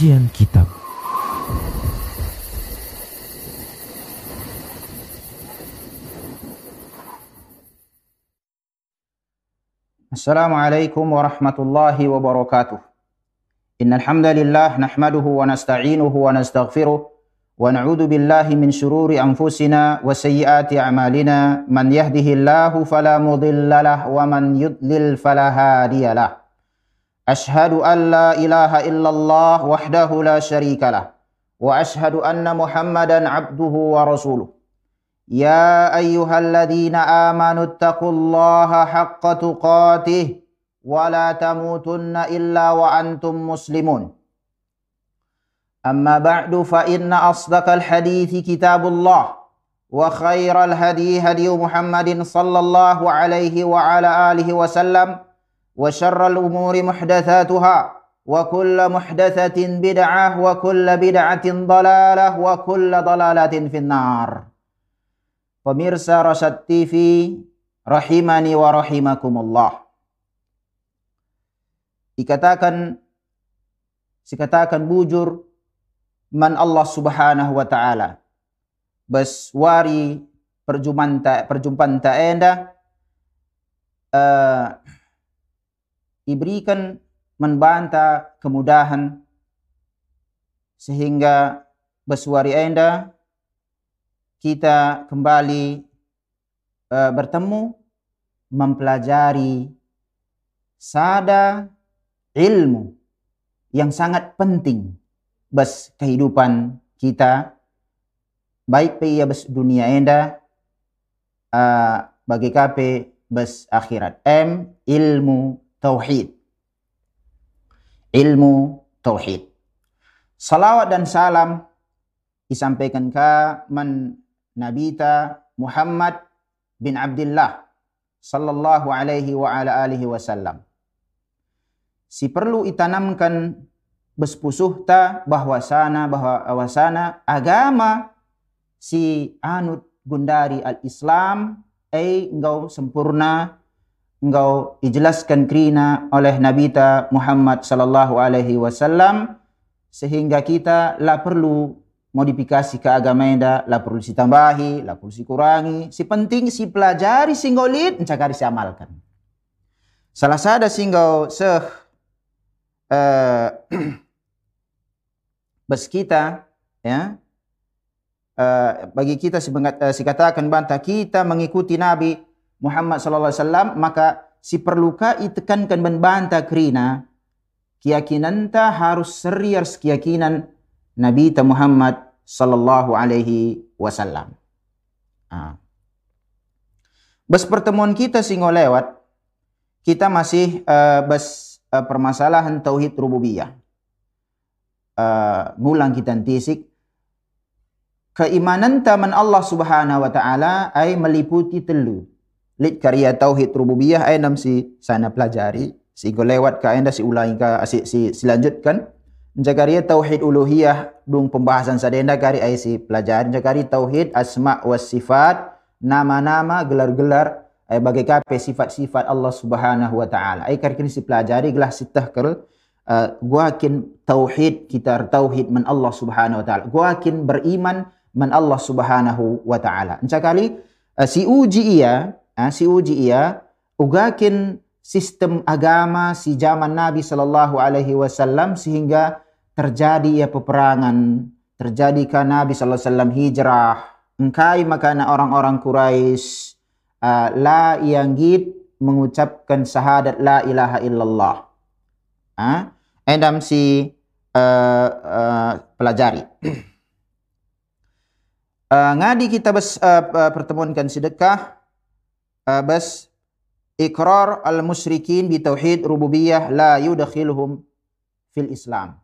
Kajian Kitab Assalamualaikum warahmatullahi wabarakatuh. Innal hamdalillah nahmaduhu wa nasta'inuhu wa nastaghfiruh wa na'udzu billahi min shururi anfusina wa sayyiati a'malina man yahdihillahu fala mudilla lahu wa man yudlil fala hadiya lahu. أشهد أن لا إله إلا الله وحده لا شريك له وأشهد أن محمدا عبده ورسوله. يا أيها الذين آمنوا اتقوا الله حق تقاته ولا تموتن إلا وأنتم مسلمون. أما بعد فإن أصدق الحديث كتاب الله وخير الهدي هدي محمد صلى الله عليه وعلى آله وسلم وشر الأمور محدثاتها وكل محدثة بدعة وكل بدعة ضلالة وكل ضلالة في النار Pemirsa Rasyad TV rahimani wa rahimakumullah. Dikatakan sikatakan bujur man Allah Subhanahu wa taala. Beswari perjumpaan ta perjumpaan ta enda uh, diberikan membantah kemudahan sehingga bersuari enda kita kembali uh, bertemu mempelajari sada ilmu yang sangat penting bas kehidupan kita. Baik pe bas dunia enda uh, bagi kape bas akhirat. M ilmu tauhid. Ilmu tauhid. Salawat dan salam disampaikan ke man nabita Muhammad bin Abdullah sallallahu alaihi wa ala alihi wasallam. Si perlu itanamkan bespusuhta bahwasana bahwasana agama si anut gundari al-Islam ay engkau sempurna engkau dijelaskan krina oleh Nabi ta Muhammad sallallahu alaihi wasallam sehingga kita la perlu modifikasi ke agama enda la perlu ditambahi, la perlu dikurangi. Si penting si pelajari singgolit encakari si amalkan. Salah sada singgau se uh, bes kita ya uh, bagi kita si, uh, si katakan bantah kita mengikuti Nabi Muhammad sallallahu alaihi wasallam maka si perluka itekankan membantah krina keyakinan ta harus serius keyakinan Nabi ta Muhammad sallallahu alaihi wasallam. Ah. Bes pertemuan kita singo lewat kita masih uh, bes uh, permasalahan tauhid rububiyah. Uh, ngulang kita tisik keimanan taman Allah Subhanahu wa taala ay meliputi telu. Lit karya tauhid rububiyah ay nam si sana pelajari. Si lewat ka anda si ulangi si, si, si lanjutkan. Jakaria tauhid uluhiyah dung pembahasan sadenda kari ay si pelajaran jakari tauhid asma was sifat nama-nama gelar-gelar ay bagai kape sifat-sifat Allah Subhanahu wa taala. Ay kari kini si pelajari gelah sitah kel uh, gua kin tauhid kita tauhid man Allah Subhanahu wa taala. Gua kin beriman man Allah Subhanahu wa taala. Jakali uh, si uji ia uh, si uji ia ugakin sistem agama si zaman Nabi Shallallahu Alaihi Wasallam sehingga terjadi ya peperangan, terjadi kan Nabi Shallallahu Alaihi Wasallam hijrah, engkai makana orang-orang Quraisy uh, la yanggit mengucapkan syahadat la ilaha illallah. Ah, endam si uh, uh, pelajari. uh, ngadi kita bes uh, pertemuankan sedekah uh, bes ikrar al musyrikin bi tauhid rububiyah la yudkhiluhum fil Islam.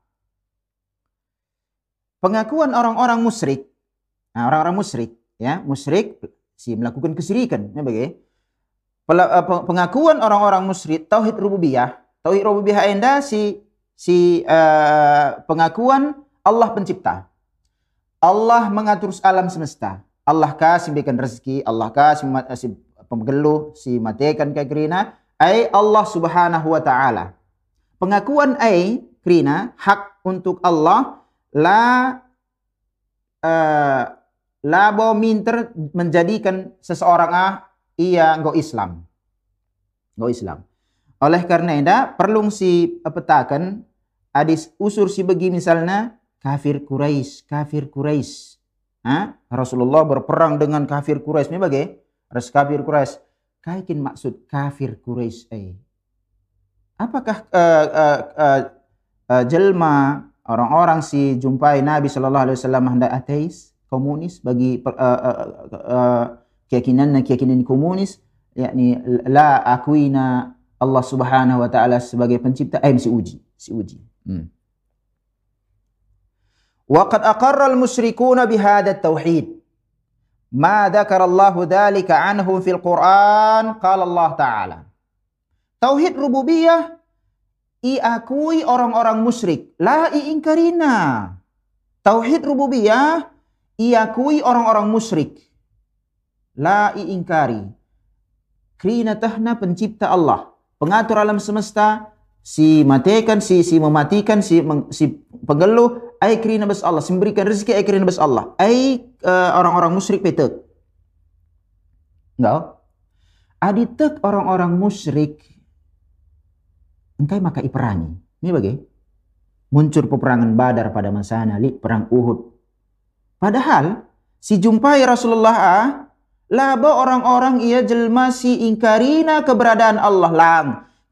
Pengakuan orang-orang musyrik, nah, orang-orang musyrik, ya musyrik si melakukan kesyirikan, ya bagi. Pengakuan orang-orang musyrik tauhid rububiyah, tauhid rububiyah enda si si uh, pengakuan Allah pencipta. Allah mengatur alam semesta. Allah kasih berikan rezeki, Allah kasih si pemgeluh, si matikan kegerina, ai Allah subhanahu wa ta'ala. Pengakuan ai krina hak untuk Allah la uh, labo minter menjadikan seseorang ah ia engkau Islam. Engkau Islam. Oleh karena itu perlu si petakan adis usur si bagi misalnya kafir Quraisy, kafir Quraisy. Ha? Rasulullah berperang dengan kafir Quraisy. Ini bagai Res kafir Quraisy. Kaikin maksud kafir Quraisy. Eh. Apakah uh, uh, uh, uh, jelma orang-orang si jumpai Nabi sallallahu alaihi wasallam hendak ateis, komunis bagi uh, uh, uh, keyakinan keyakinan komunis yakni la akuina Allah Subhanahu wa taala sebagai pencipta eh si uji si uji hmm. Waqad aqarra al-musyrikuna bihadha tauhid ma dzakarallahu dzalika anhu fil Quran? Qala Allah taala. Tauhid rububiyah iakui orang-orang musyrik. La iingkarina Tauhid rububiyah iakui orang-orang musyrik. La iingkari. Krina tahna pencipta Allah. Pengatur alam semesta si matikan si si mematikan si, si pengeluh Ai krina bes Allah. Memberikan rezeki ai krina bes Allah. Ai uh, orang-orang musyrik petek. Enggak? Aditek orang-orang musyrik engkai maka iperangi. Ini bagi muncul peperangan Badar pada masa Nali, perang Uhud. Padahal si jumpai Rasulullah ah, laba orang-orang ia jelma si ingkarina keberadaan Allah lang.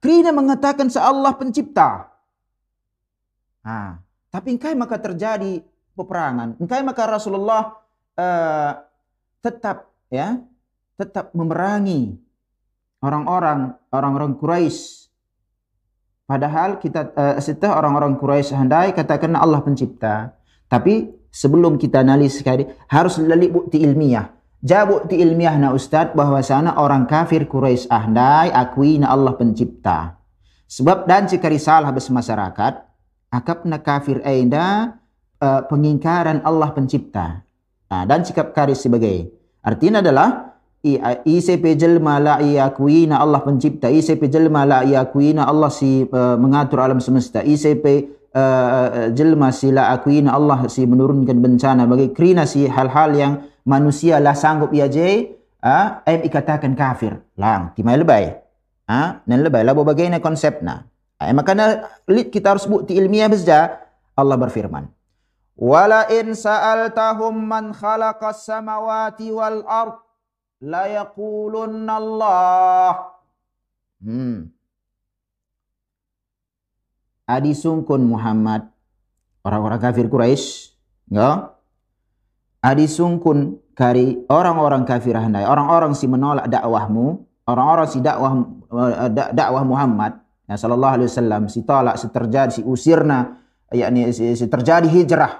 Krina mengatakan se Allah pencipta. Ah, tapi engkai maka terjadi peperangan. Engkai maka Rasulullah uh, tetap ya, tetap memerangi orang-orang orang-orang Quraisy Padahal kita uh, setelah orang-orang Quraisy handai katakan Allah pencipta. Tapi sebelum kita analis sekali harus lalik bukti ilmiah. Ja bukti ilmiah na ustaz bahwa sana orang kafir Quraisy handai akui na Allah pencipta. Sebab dan jika risalah bes masyarakat akap na kafir aida uh, pengingkaran Allah pencipta. Nah, dan sikap karis sebagai. Artinya adalah ICP jelma la iakuina Allah pencipta. ICP jelma la iakuina Allah si uh, mengatur alam semesta. ICP uh, uh, jelma si la akuina Allah si menurunkan bencana bagi krina si hal-hal yang manusia lah sanggup ia je ah uh, em ikatakan kafir. Lang timai lebay. Ah uh, nan lebay labo bagaimana konsepna uh, makanya kita harus bukti ilmiah besja Allah berfirman wala in sa'altahum man khalaqas samawati wal ard la yaqulunna Allah. Hmm. Adi sungkun Muhammad orang-orang kafir Quraisy, ya. Adi sungkun kari orang-orang kafir handai, orang-orang si menolak dakwahmu, orang-orang si dakwah uh, dakwah Muhammad ya sallallahu alaihi wasallam si tolak si terjadi si usirna yakni si, si terjadi hijrah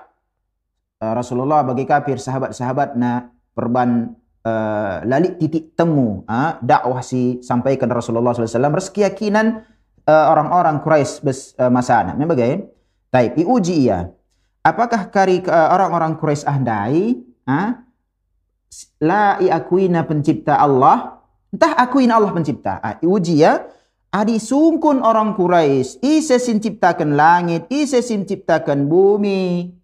uh, Rasulullah bagi kafir sahabat-sahabatna perban uh, lalik titik temu uh, dakwah si sampaikan Rasulullah SAW keyakinan uh, orang-orang Quraisy bes uh, masana. Memang bagaimana? Taib diuji ia. Apakah kari uh, orang-orang Quraisy ahdai uh, la iakuina pencipta Allah entah akuin Allah pencipta. Ah, uji ya. Adi sungkun orang Quraisy, ise sin ciptakan langit, ise sin ciptakan bumi.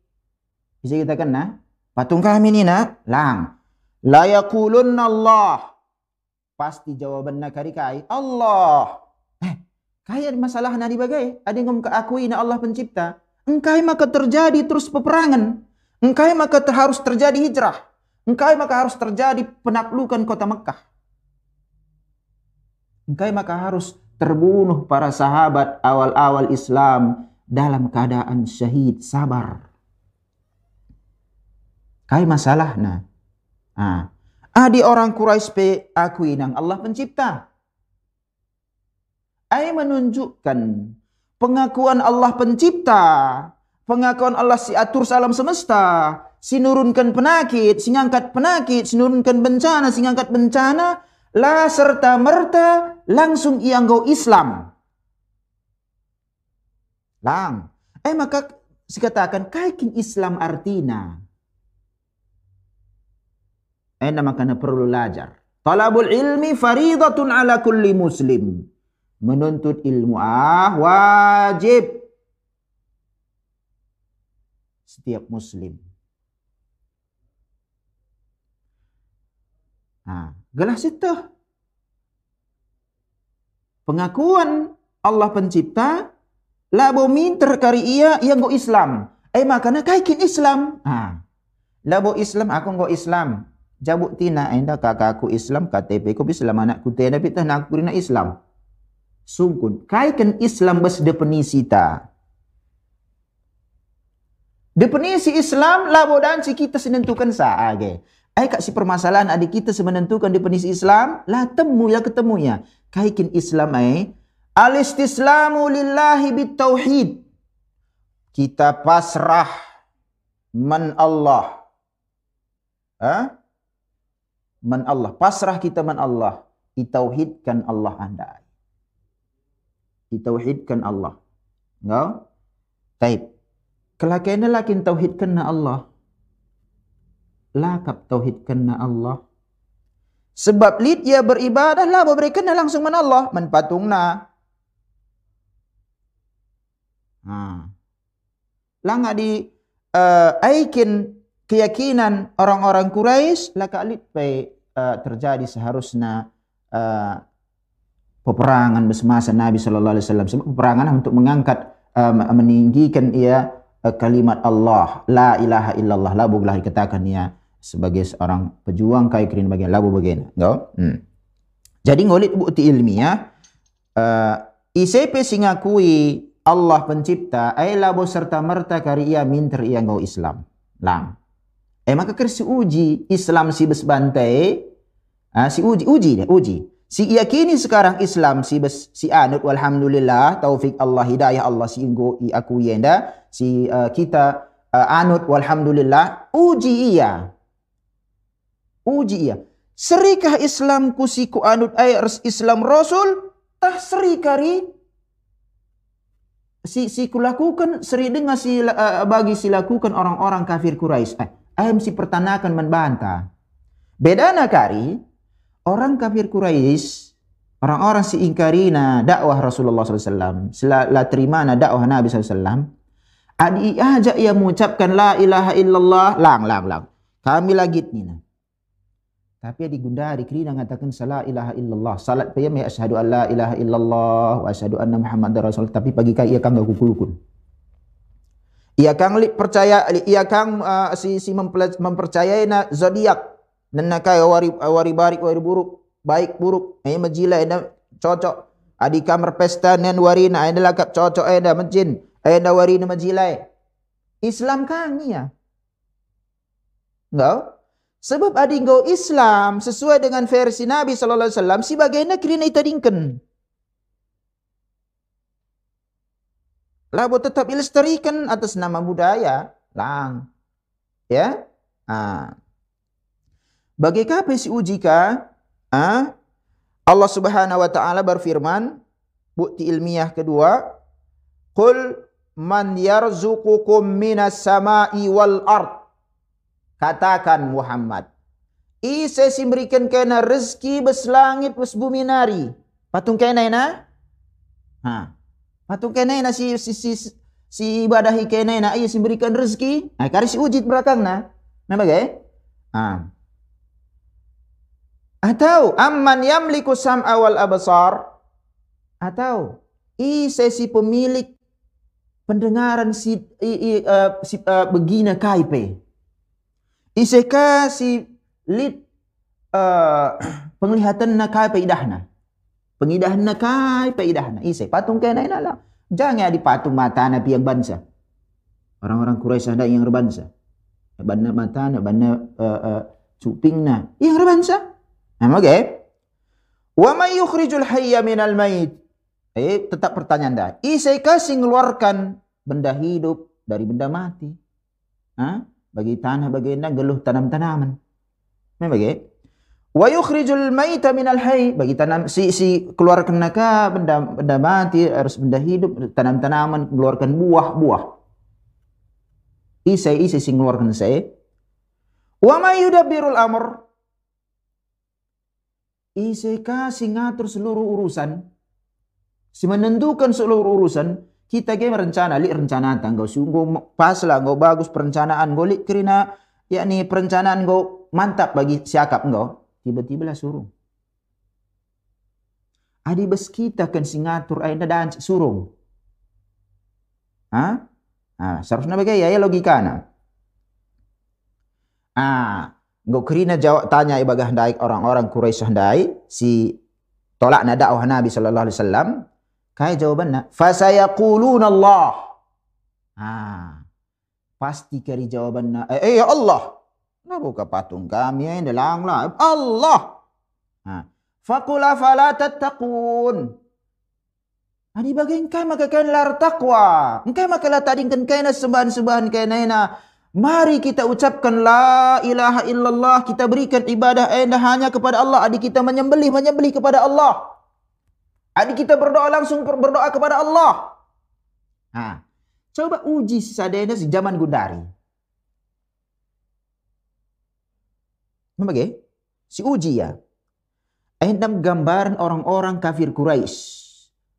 Bisa kita kena? Patung kami ni nak lang. La yakulunna Allah. Pasti jawaban nakari kai Allah. Eh, kaya masalah nadi bagai. Ada yang akui na Allah pencipta. Engkai maka terjadi terus peperangan. Engkai maka ter harus terjadi hijrah. Engkai maka harus terjadi penaklukan kota Mekah. Engkai maka harus terbunuh para sahabat awal-awal Islam dalam keadaan syahid sabar. Kai masalah nah. Ah, adi orang Quraisy pe akui nang Allah pencipta. Ai menunjukkan pengakuan Allah pencipta, pengakuan Allah si atur salam semesta, si nurunkan penyakit, si ngangkat penyakit, si nurunkan bencana, si ngangkat bencana, la serta merta langsung ia ngau Islam. Lang. Eh maka sikatakan kaikin Islam artina Ena makana perlu belajar. Talabul ilmi faridatun ala kulli muslim. Menuntut ilmu ah wajib. setiap muslim. Nah, gelas itu pengakuan Allah pencipta labo minter kari ia yang go Islam. Eh makanya kaikin Islam. Ah. Labo Islam aku go Islam. Jabuk tina enda kakakku Islam KTP ko Islam anakku tena pitah nak kurina Islam. Sungkun kaikin Islam bes definisi ta. Definisi Islam labo dan si kita senentukan saage. Ay kak si permasalahan adik kita semenentukan definisi Islam, lah temu ya ketemunya. Kaikin Islam ay alistislamu lillahi bitauhid. Kita pasrah man Allah. Ha? Man Allah. Pasrah kita man Allah. Itauhidkan Allah anda. Itauhidkan Allah. Enggak? Taib. Kelakainya lakin tauhidkan Allah lakap tauhid kena Allah. Sebab lid ia beribadah lah berikan langsung mana Allah menpatungna. Ha. Langa di uh, aikin keyakinan orang-orang Quraisy laka lid pai uh, terjadi seharusnya uh, peperangan bersemasa Nabi sallallahu alaihi wasallam sebab peperangan untuk mengangkat uh, meninggikan ia uh, kalimat Allah la ilaha illallah la buglah dikatakan ia sebagai seorang pejuang kai krin bagian labu bagian. Go. Hmm. jadi ngolit bukti ilmiah uh, ICP singakui Allah pencipta ai labu serta merta kari ia minter ia ngau Islam. Lang. Eh maka kersi uji Islam si besbantai uh, si uji uji deh uji. Si yakini sekarang Islam si bes si anut walhamdulillah taufik Allah hidayah Allah si inggo i aku yenda si uh, kita uh, anut walhamdulillah uji ia Uji ia. Serikah Islam kusiku anut ayat Islam Rasul? Tah seri kari. Si, si kulakukan seri dengar si, uh, bagi si lakukan orang-orang kafir Quraisy. Eh, ayam si pertanakan membantah. Beda kari, orang kafir Quraisy orang-orang si ingkarina dakwah Rasulullah SAW, la terima na dakwah Nabi SAW, adi aja ia mengucapkan la ilaha illallah, lang, lang, lang. Kami lagi nina. Tapi di gunda di kiri mengatakan salah ilaha illallah. Salat payam ya asyhadu alla ilaha illallah wa asyhadu anna muhammad rasul. Tapi pagi kai ia kang gakukul Ia kang percaya ia kang uh, si si mempercayai na zodiak dan nakai wari wari barik wari buruk baik buruk ai majila ina cocok adi kamar pesta nen wari na ina lakap cocok ina majin ina wari na majila Islam kang ya. Enggak? Sebab adinggo Islam sesuai dengan versi Nabi sallallahu alaihi wasallam si bagaina kirina itadingken. Labo tetap ilestarikan atas nama budaya, lang. Ya? Ah. Bagi kape si ujika? Ah? Allah Subhanahu wa taala berfirman, bukti ilmiah kedua, "Qul man yarzuqukum minas sama'i wal ard." Katakan Muhammad. Isa si berikan kena rezeki bes langit bes bumi nari. Patung kena na? Ha. Patung kena na si si si, si ibadah kena na iya si berikan rezeki. Nah, kari si ujit belakang na. Nah bagai? Ha. Atau amman yamliku sam awal abasar. Atau isa si pemilik pendengaran si, i, i, uh, si uh, begina kaipe. Iseka si lid uh, penglihatan na kai paidahna. Pengidahan na kai paidahna. Ise patung kena lah. Jangan di patung mata na piang bansa. Orang-orang Quraisy ada yang rebansa. Banna mata na banna uh, uh, cuping na. Yang rebansa. Nama ge. Wa may yukhrijul hayya minal mait. Eh, tetap pertanyaan dah. Isai kasih mengeluarkan benda hidup dari benda mati. Hah? Bagi tanah baginda geluh tanam-tanaman. Memang bagi. Wa yukhrijul maita minal hayy bagi tanam si si keluarkan naka benda benda mati harus benda hidup tanam-tanaman keluarkan buah-buah. Isai isai sing keluarkan saya. Wa ma yudabbirul amr Isai kasih ngatur seluruh urusan. Si menentukan seluruh urusan. Kita game rencana, li rencana tanggal sungguh pas lah, gak bagus perencanaan gak li kerina yakni perencanaan gak mantap bagi siakap gak tiba-tiba lah suruh. Adi bes kita kan singatur ayah dan suruh. Hah? Ah, seharusnya bagaimana ya logika na. Ah, gak kerina jawab tanya ibagah daik orang-orang Quraisy handai si tolak na dakwah Nabi sallallahu alaihi wasallam Kaya jawabannya, fasayaquluna Allah. Ah. Pasti kari jawabannya, eh, eh ya Allah. Nah buka patung kami yang dalang lah. Allah. Ah. Fakula fala tattaqun. Adi bagian kai maka kain lar takwa. Engkai maka la tadingkan kaina sembahan-sembahan kaina Mari kita ucapkan la ilaha illallah. Kita berikan ibadah hanya kepada Allah. Adi kita menyembelih, menyembelih kepada Allah. Adik kita berdoa langsung berdoa kepada Allah. Nah, coba uji seadanya si zaman Gundari. Membagai? Si uji ya. Enam gambaran orang-orang kafir Quraisy.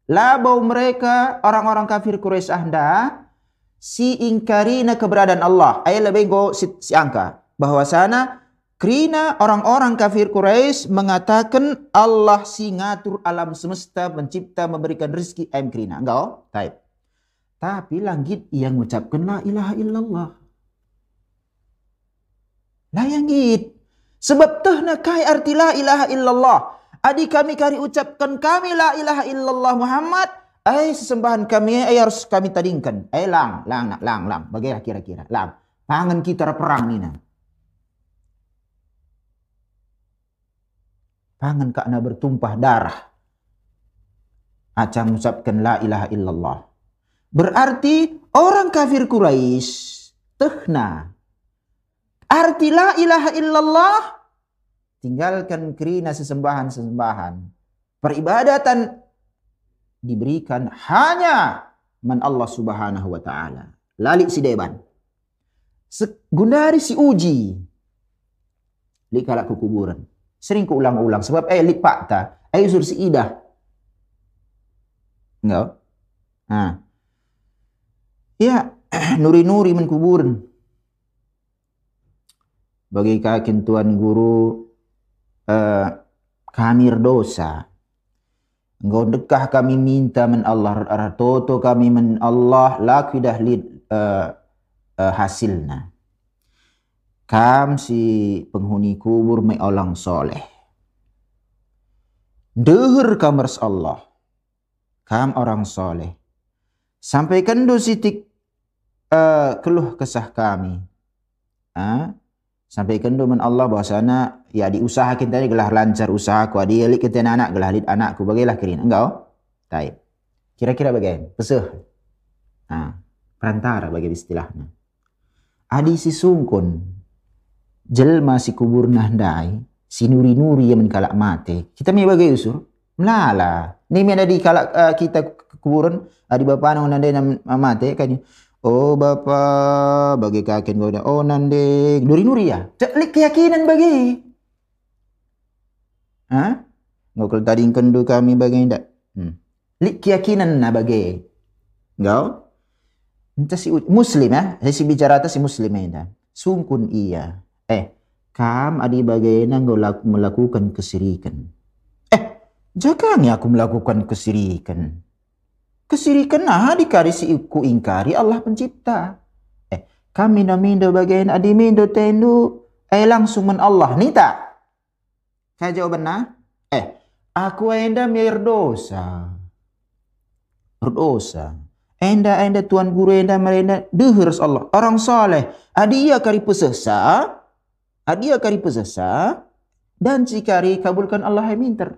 Labau mereka orang-orang kafir Quraisy anda si ingkarina keberadaan Allah. Ayat lebih go si, si angka bahwa Krina orang-orang kafir Quraisy mengatakan Allah si ngatur alam semesta, mencipta, memberikan rezeki. Ayam krina. Enggak, oh? Taib. Tapi langit yang mengucapkan la ilaha illallah. Lah yang git. Sebab tehna kai arti la ilaha illallah. Adi kami kari ucapkan kami la ilaha illallah Muhammad. Ay sesembahan kami ay harus kami tadingkan. Ay lang, lang, lang, lang. Bagaimana kira-kira? Lang. Pangan kita perang ni nah. Pangan kakna bertumpah darah. Acang mengucapkan la ilaha illallah. Berarti orang kafir Quraisy tehna. Arti la ilaha illallah tinggalkan kerina sesembahan-sesembahan. Peribadatan diberikan hanya man Allah subhanahu wa ta'ala. Lalik si deban. Gundari si uji. Likalak kuburan. Sering ulang-ulang. Sebab eh lipat ta. Eh usur si idah. Enggak? Ha. Ya, nuri-nuri menkuburan. Bagi kakin tuan guru uh, kami dosa. Engkau dekah kami minta men Allah. Toto kami men Allah. Laki dah lid uh, uh, hasilnya kam si penghuni kubur mai orang soleh. Dehur kamars Allah. Kam orang soleh. Sampaikan do sitik uh, keluh kesah kami. Ha? Sampaikan do men Allah bahwasana ya diusahakan tadi gelah lancar usaha ku adi alik kita anak gelah lid anakku bagailah kirin. Enggak? Taib. Kira-kira bagaimana? Peseh. Ha. Perantara bagi istilahnya. Adi si sungkun jelma si kubur nahdai, si nuri-nuri yang menkalak mate. Kita mi bagai usur, melala. Ni mi ada di kalak uh, kita kuburan, adi bapa nang nandai nam mate kan. Oh bapa, bagi kakek goda. Oh nande, nuri-nuri ya. Ceklik keyakinan bagi. Ha? Ngokol tadi kendu kami bagi ndak. Hmm. Lik keyakinan na bagi. Engkau? Entah si muslim ya, si bicara atas si muslim ya. Sungkun iya. Eh, kam adi bagaimana engkau melakukan kesirikan? Eh, jangan aku melakukan kesirikan. Kesirikan nah dikarisi ku ingkari Allah pencipta. Eh, kami namindo bagaimana adi mindo tendu eh langsung men Allah ni tak? Saya jawaban nah. Eh, aku enda mir dosa. Berdosa. Enda enda tuan guru enda merenda dehur Allah. Orang saleh. Adi ia kari pesesa Adia kari pesasa dan cikari kabulkan Allah yang minter.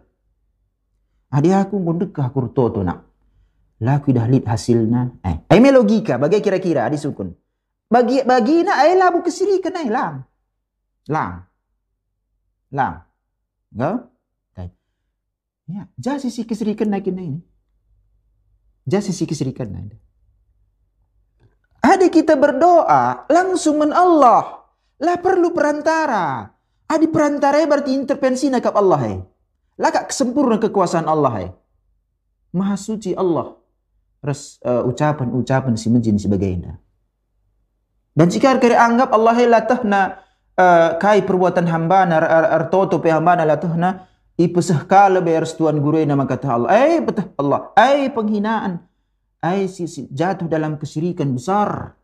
Adia aku ngundekah kurto tu nak. Laku dah lid hasilnya. Eh, ai logika bagi kira-kira adi sukun. Bagi bagi na ai labu kesiri kena lang. Lang. Lang. Enggak? Ya, jah sisi kesirikan naik ini. Jah sisi kesirikan naik. Ada kita berdoa langsung men Allah. Lah perlu perantara. Adi perantara berarti intervensi nakap Allah. Eh. Lah kak kesempurna kekuasaan Allah. Eh. Maha suci Allah. res uh, ucapan-ucapan si menjin sebagainya. Dan jika kira anggap Allah latahna uh, kai perbuatan hamba na artoto pe hamba na latahna ipesah kala bayar tuan guru nama kata Allah. Eh betul Allah. Eh penghinaan. Eh si, si, jatuh dalam kesyirikan besar.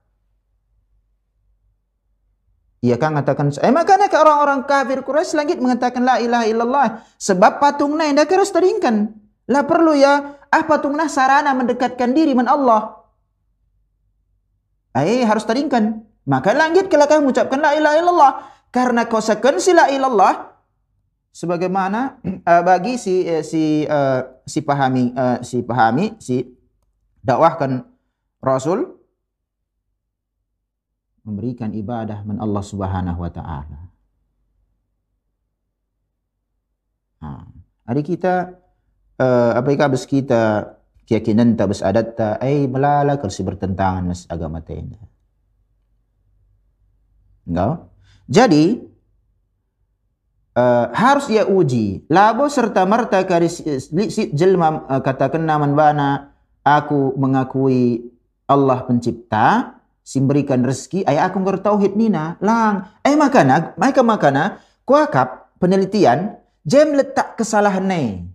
Ia kan mengatakan, eh makanya ke orang-orang kafir Quraisy langit mengatakan la ilaha illallah. Sebab patungnya yang harus teringkan. Lah perlu ya, ah patungnya sarana mendekatkan diri dengan Allah. Eh harus teringkan. Maka langit kalau kamu mengucapkan la ilaha illallah. Karena konsekuensi la ilallah sebagaimana uh, bagi si uh, si uh, si pahami uh, si pahami si dakwahkan Rasul memberikan ibadah men Allah Subhanahu wa taala. Ha. Hari kita uh, apa yang habis kita keyakinan tak besadat ta ai melala kersi bertentangan mas agama tenda. Enggak? Jadi uh, harus ia uji labo serta merta kari si jelma uh, katakan naman bana aku mengakui Allah pencipta simberikan rezeki. Ay aku ngerti tauhid nina. Lang. Ay makana mereka makana kuakap penelitian. Jem letak kesalahan ne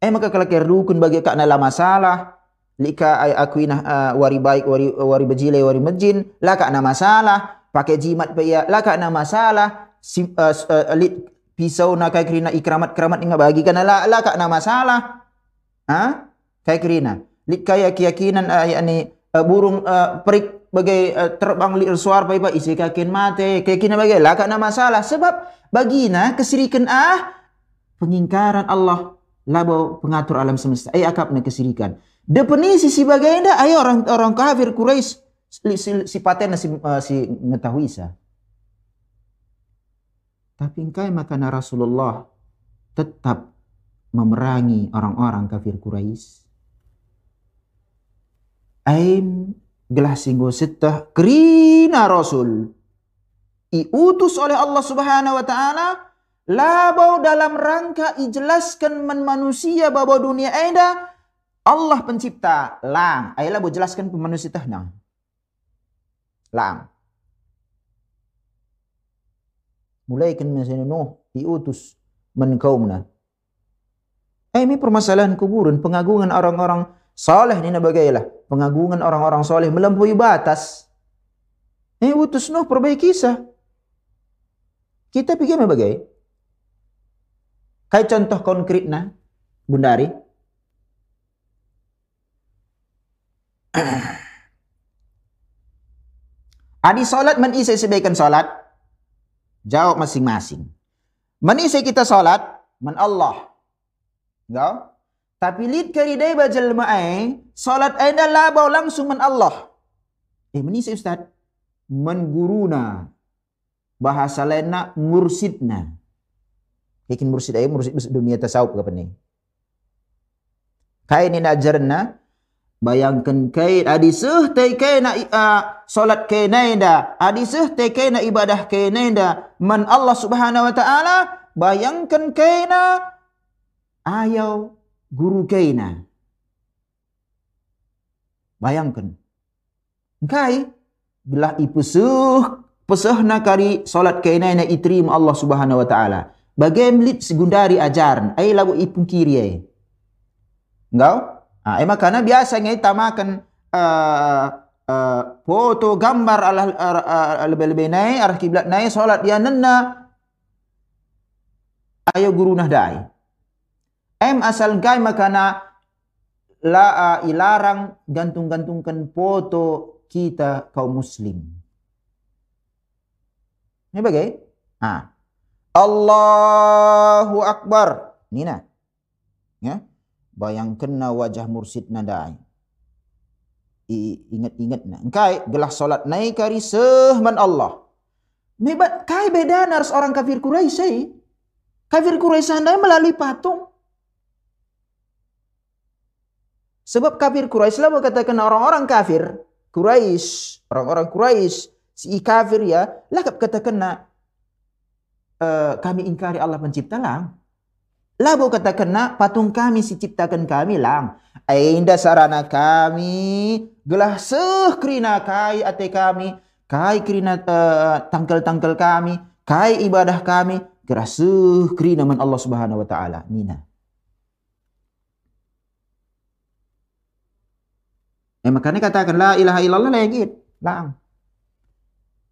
ay maka kalau rukun bagi kak nala masalah lika ay aku ina uh, wari baik wari wari bejile wari mejin kak na masalah pakai jimat pa iya. Lah kak na masalah sim, uh, uh, lit pisau na kay krina ikramat kramat nga bagi ka na la, la kak na masalah ha kay krina lit keyakinan uh, yani uh, burung uh, perik bagai uh, terbang li suar pa iba isi kakin mate keyakinan bagai. Lah na masalah. Sebab bagina kesirikan ah pengingkaran Allah. Labo pengatur alam semesta. Ay akap na kesirikan? Definisi si bagenda ay orang orang kafir Quraisy si, si, si uh, si ngetahui sa tapi engkau makana Rasulullah tetap memerangi orang-orang kafir Quraisy. Aim gelah singgo setah kerina Rasul. Diutus oleh Allah Subhanahu wa taala labau dalam rangka ijelaskan men manusia bahwa dunia ada Allah pencipta lang. Ayolah bu jelaskan manusia tahnang lang. Mulai kan misalnya Nuh diutus men kaumna eh ini permasalahan kuburan pengagungan orang-orang saleh ni nabagailah pengagungan orang-orang soleh melampaui batas. Eh, utus Nuh perbaiki kisah. Kita pikir bagai? Kayak contoh konkretnya, Bundari. Adi solat menisai sebaikkan solat. Jawab masing-masing. Menisai kita solat, men Allah. Enggak? Tapi lid kari day bajal ma'ay, salat ay nalabaw langsung man Allah. Eh, mani si Ustaz? Menguruna. Bahasa lain na mursidna. Ikin mursid ay mursid dunia tasawuf ka ni. Kaya ni najarna, bayangkan kay adi seh tay kay na uh, salat kay naida adi seh tay kay na ibadah kay naida man Allah Subhanahu wa taala bayangkan kay na ayaw guru kaina. Bayangkan. Kai bila ipusuh pesuh nakari salat kaina na itrim Allah Subhanahu wa taala. Bagaimana lit segundari ajaran ai lagu ipun kiri ai. Engkau? Ah, emang karena biasa ngai tamakan uh, uh, foto gambar ala lebih-lebih naik arah kiblat naik salat dia nena ayo guru nah dai. M asal gay makana la ilarang gantung-gantungkan foto kita kaum muslim. Ini bagai? Ah. Allahu Akbar. Nina. Ya. Bayangkan na wajah mursid nadai. Ingat-ingat na. Engkai gelah solat naik kari sehman Allah. Mebat kai beda nars orang kafir Quraisy. Kafir Quraisy melalui patung. Sebab kafir Quraisy lah katakan orang-orang kafir Quraisy, orang-orang Quraisy si kafir ya, lah katakan uh, kami ingkari Allah pencipta lah. Labo katakan patung kami si ciptakan kami lang. Ainda sarana kami gelah seh krina kai ate kami kai krina uh, tangkel-tangkel kami kai ibadah kami gelah seh krina man Allah Subhanahu wa taala nina. Eh makanya katakan la ilaha illallah lagi lang.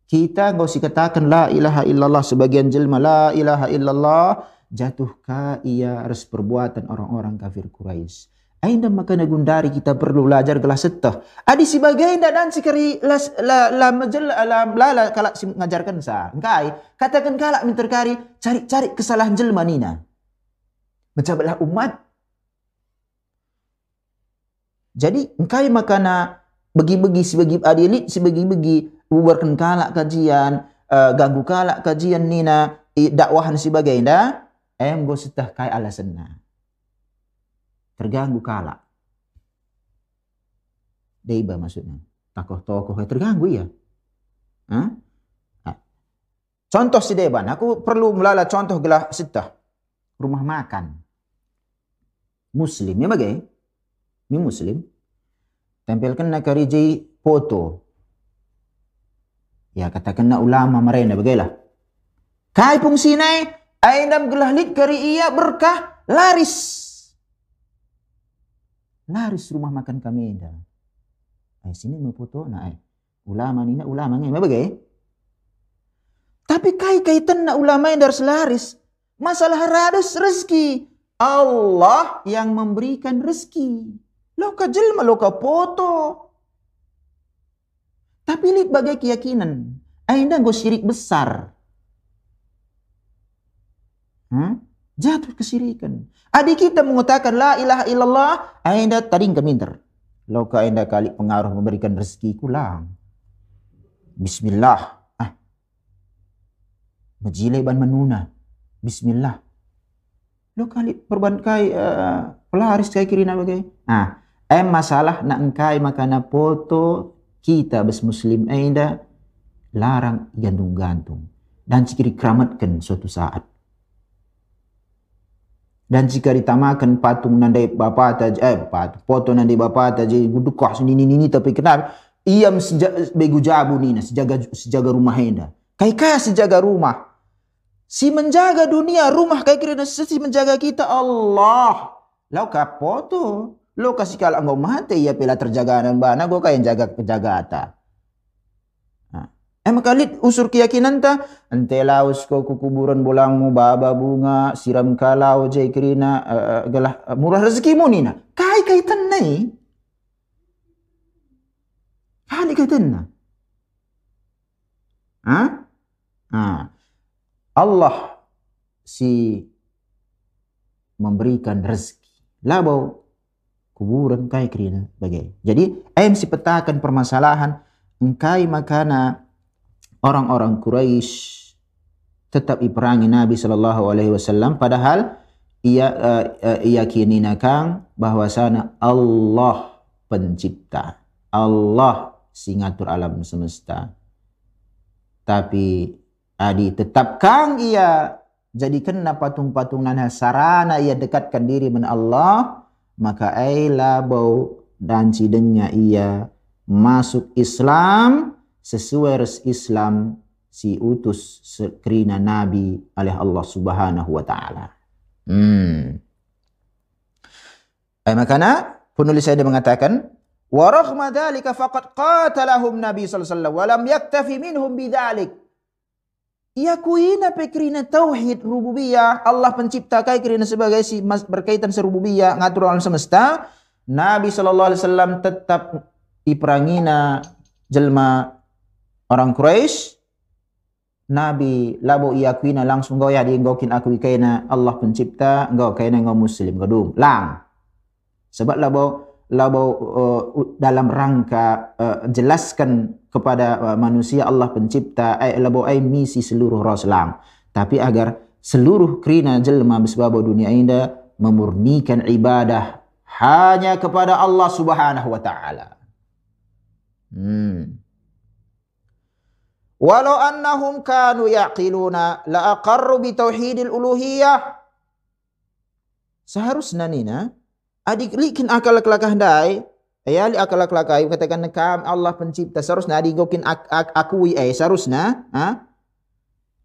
Kita nggak usah katakan la ilaha illallah sebagian jelma la ilaha illallah jatuhkah ia atas perbuatan orang-orang kafir Quraisy. Ainda maka nagundari kita perlu belajar gelas setah. Adi sebagai dan si kari la la majal la la la kalak si ngajarkan sa. Engkai katakan kalak minterkari cari-cari kesalahan jelma nina. Mencabalah umat. Jadi engkai makana bagi-bagi sebagi adilit sebagi-bagi bubarkan kalak kajian uh, ganggu kalak kajian nina dakwahan sebagai dah em go setah kai alasanna. Terganggu kala. Deiba maksudnya. Tokoh-tokoh terganggu ya. Hah? Contoh si Deban, aku perlu melala contoh gelah setah. Rumah makan. Muslim, ya bagai? Ini muslim. Tempelkan nak kerja foto. Ya katakan nak ulama mereka bagailah. Kai pung sinai Ainam gelahlit kari ia berkah laris. Laris rumah makan kami dah. Ay sini mau foto na. Ulama ni na ulama ngai mabagai. Tapi kai kaitan na ulama yang dari laris. Masalah radas rezeki. Allah yang memberikan rezeki. Loka jelma, loka foto. Tapi lihat bagai keyakinan. Ainda go syirik besar. Hmm? Jatuh kesirikan. Adik kita mengatakan la ilaha illallah, anda tadi keminter. Loka anda kali pengaruh memberikan rezeki kulang. Bismillah. Ah. Menuna. Bismillah. Lo kali perbankai uh, pelaris kai kirina bagai. Ah, em masalah nak engkai makana foto kita bes muslim anda larang gantung-gantung dan cikiri keramatkan suatu saat. Dan jika ditamakan patung nandai bapa taj eh patung foto nandai bapa taj gudukah sini ini ini tapi kenapa ia begu jabu nina sejaga sejaga rumah enda. Kai kaya sejaga rumah. Si menjaga dunia rumah kai kira si menjaga kita Allah. Lau ka foto. Lo kasih kalau engkau mati ya pila terjaga dan bana go kaya jaga penjaga ata. Eh makalit usur keyakinan ta. Ante laus ko kukuburan bolangmu baba bunga siram kalau jai kerina uh, galah uh, murah rezeki mu nina kai kaitan nai kali kaitan na ha? Ha. Allah si memberikan rezeki. Labau kuburan kai kerina bagai. Jadi ayam si petakan permasalahan engkai makana orang-orang Quraisy tetap diperangi Nabi Shallallahu Alaihi Wasallam padahal ia uh, uh, ia kini nakang Allah pencipta. Allah singatur alam semesta. Tapi adi tetap kang ia jadi kena patung-patung nana sarana ia dekatkan diri dengan Allah maka ailah bau dan sidenya ia masuk Islam sesuai res Islam si utus sekrina Nabi oleh Allah Subhanahu wa taala. Hmm. Eh, makanya penulis saya mengatakan wa raghma dzalika faqad qatalahum Nabi sallallahu alaihi wasallam wa lam yaktafi minhum bidzalik. Iakuina pekrina tauhid rububiyah Allah pencipta kai kerina sebagai si berkaitan serububiyah ngatur alam semesta Nabi sallallahu alaihi wasallam tetap iperangina jelma orang Quraisy. Nabi labo iakuina langsung ya di kin aku kaina Allah pencipta engkau kaina engkau muslim gedung lang sebab labo labo uh, dalam rangka uh, jelaskan kepada uh, manusia Allah pencipta ay labo ay misi seluruh rasulang tapi agar seluruh krina jelma bisbabo dunia ini memurnikan ibadah hanya kepada Allah Subhanahu wa taala. Hmm. Walau annahum kanu yaqiluna la aqarru bi tauhidil uluhiyah. seharusnya nina adik likin akal kelakah dai ya li akal kelakah. Katakan kam Allah pencipta. Seharusnya adik gokin ak, ak, akui. Eh seharusnya ha?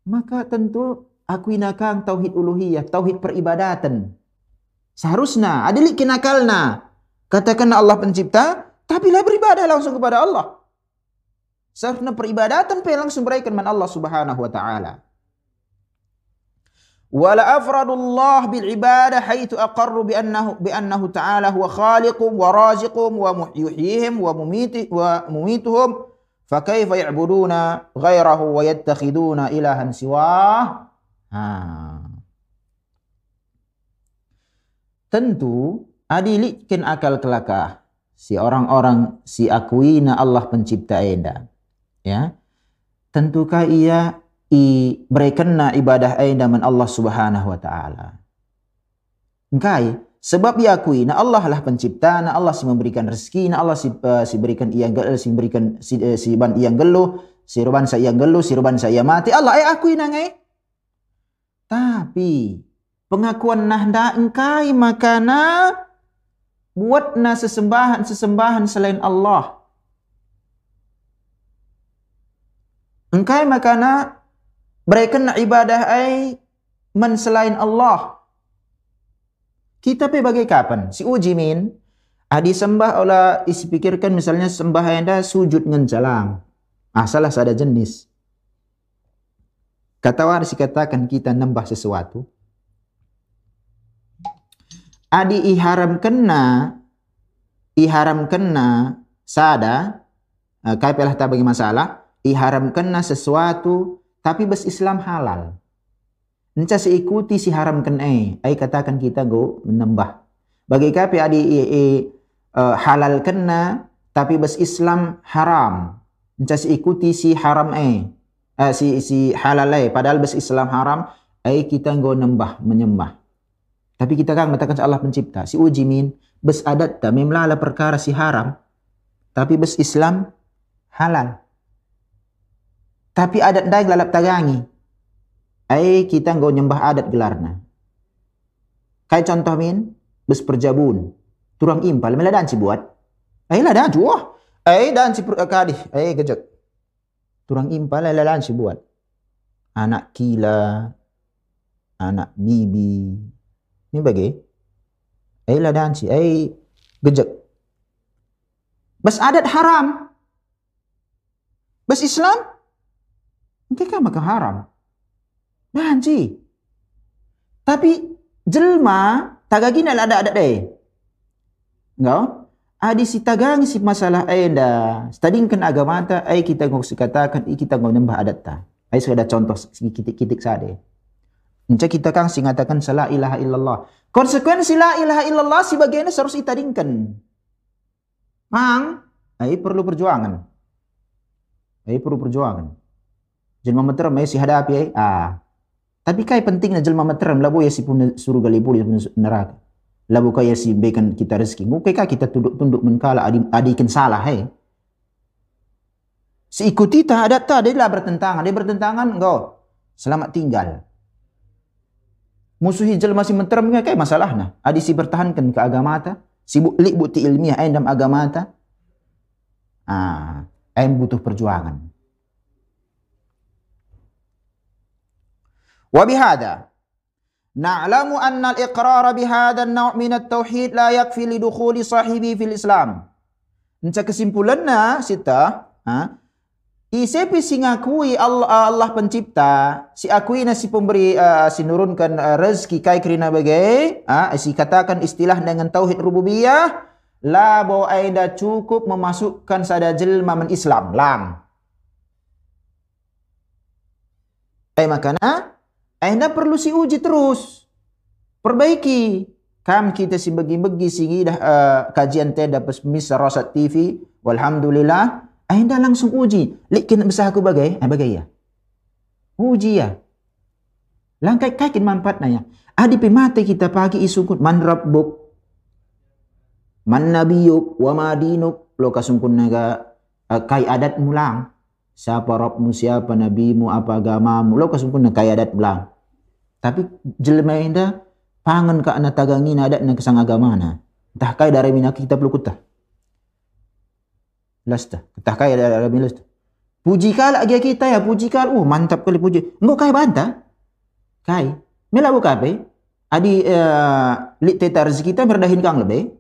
maka tentu akui nakang tauhid uluhiyah tauhid peribadatan. Seharusnya adik likin akalna. Katakan Allah pencipta tapi lah beribadah langsung kepada Allah. Seharusnya peribadatan pe langsung berikan man Allah subhanahu wa ta'ala ولا أفرد الله ibadah حيث أقر بأنه annahu bi annahu ta'ala huwa khaliquhum wa raziquhum wa yuhyihim wa mumiti wa mumituhum Tentu adilikin akal kelakah si orang-orang si akuina Allah pencipta eda. Ya. Tentukah ia i berikanna ibadah aina man Allah Subhanahu wa taala. Engkai sebab diakui na Allah lah pencipta, na Allah si memberikan rezeki, na Allah si, uh, si berikan gel, si berikan si, uh, si ban yang geluh, si ruban sa yang geluh, si ruban sa mati. Allah ai akui na ngai. Tapi pengakuan nahda engkai makana buat na sesembahan sesembahan selain Allah. Engkai makana mereka nak ibadah ai man selain Allah. Kita pe bagai kapan? Si uji min adi sembah olah isi pikirkan misalnya sembah anda sujud ngan jalang. Ah salah sada jenis. Kata waris katakan kita nambah sesuatu. Adi iharam kena iharam kena sada uh, kai pelah tak bagi masalah iharam kena sesuatu tapi bes Islam halal. Enca seikuti si haram ken eh, ai katakan kita go menambah. Bagi kapi adi e, e, halal kena tapi bes Islam haram. Enca seikuti si haram eh, uh, si si halal eh, padahal bes Islam haram, ai kita go nambah menyembah. Tapi kita kan mengatakan Allah pencipta, si uji min bes adat ta memlala perkara si haram, tapi bes Islam halal. Tapi adat daik lalap tagangi. Ai kita ngau nyembah adat gelarna. Kai contoh min, bes perjabun. Turang impal, meladan si buat. Ai ladan wah. Ai dan si kadih, ai gejek. Turang impal, ladan si buat. Anak kila, anak bibi. Ini bagi. Ai ladan si, ai gejek. Bes adat haram. Bes Islam Engkau maka haram. Banci. Tapi jelma tagagina ada ada deh. Enggak? Adi si tagang si masalah enda. Stadingkan agama ta ai kita ngok katakan i kita ngok nyembah adat ta. Ai sudah contoh kitik-kitik sade. Encak kita kang singatakan salah ilaha illallah. Konsekuensi la ilaha illallah si bagiannya harus itadingkan. Mang, ai perlu perjuangan. Ai perlu perjuangan jelma meter mai si hadapi ai ah. Tapi kai pentingnya jelma meter labu ya si pun suruh gali pun neraka. Labu kai ya si berikan kita rezeki. Mu kai kita tunduk-tunduk menkala adi adikin salah hai si ikuti tak ada tak dia lah bertentangan. Dia bertentangan engkau selamat tinggal. Musuhi jelma si meter kai masalah nah. Adi si bertahankan ke agama ta. Si lik bukti ilmiah dalam agama ta. Ah ai butuh perjuangan Wa bihada na'lamu anna al-iqrar bihada an-naw' min at-tauhid la yakfi. Nca kesimpulannya sita, ha? Isepi si ngakui Allah, Allah pencipta, si akui nasi pemberi, uh, si nurunkan uh, rezeki kai kerana bagai, uh, si katakan istilah dengan tauhid rububiyah, la bahwa aida cukup memasukkan sada jelma men Islam lang. Eh makana anda perlu si uji terus. Perbaiki. Kam kita si bagi-bagi singi dah uh, kajian teh dapat misal Rosat TV. Walhamdulillah. Anda langsung uji. Likin besar aku bagai? Eh, bagai ya? Uji ya. Langkai kakin manfaatnya ya. Adi mati kita pagi isukut man rabbuk. Man nabiyuk wa madinuk. Lo kasungkun naga uh, kai adat mulang. Siapa Rabbmu, siapa Nabimu, apa agamamu. Lo kasungkun kai adat mulang. Tapi jelema inda pangan ka ana tagangi na ada na kesang agama na. Entah kai dari minaki kita perlu kutah. Lasta. Entah kai dari minaki lasta. Puji kala lagi kita ya, puji kala. Oh, mantap kali puji. Enggak kai banta. Kai. Mela buka apa? Adi uh, lit teta rezeki kita berdahin kang lebih.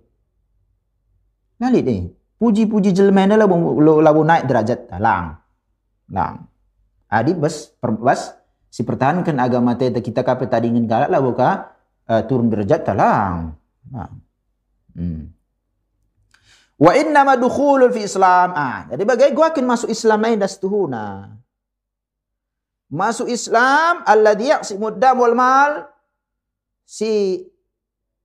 Ngalit ni. Puji-puji jelma ni lah labu naik derajat lang. Lang. Adi bas bas si pertahankan agama teta kita kape tadi ingin galak lah buka uh, turun derajat talang. Lang. Hmm. Wa inna ma dukhulul fi Islam. Ah, jadi bagai gua akan masuk Islam main dastuhuna. Masuk Islam alladhi yaqsimud dam wal mal si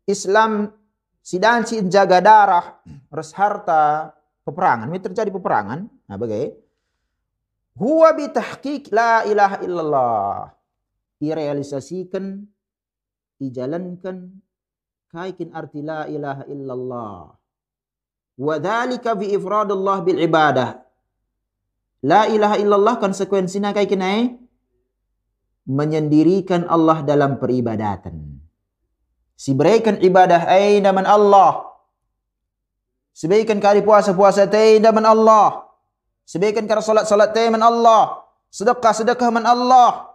Islam si dan si jaga darah, res harta, peperangan. Ini terjadi peperangan. Nah, bagai huwa bi tahqiq la ilaha illallah. Direalisasikan, dijalankan kaikin arti la ilaha illallah. Wa dzalika bi ifradillah bil ibadah. La ilaha illallah konsekuensinya kaikin ai menyendirikan Allah dalam peribadatan. Siberikan ibadah aina man Allah. Sebaikan kali puasa-puasa taina man Allah. Sebaikan kali salat-salat taina man Allah. Sedekah-sedekah man Allah.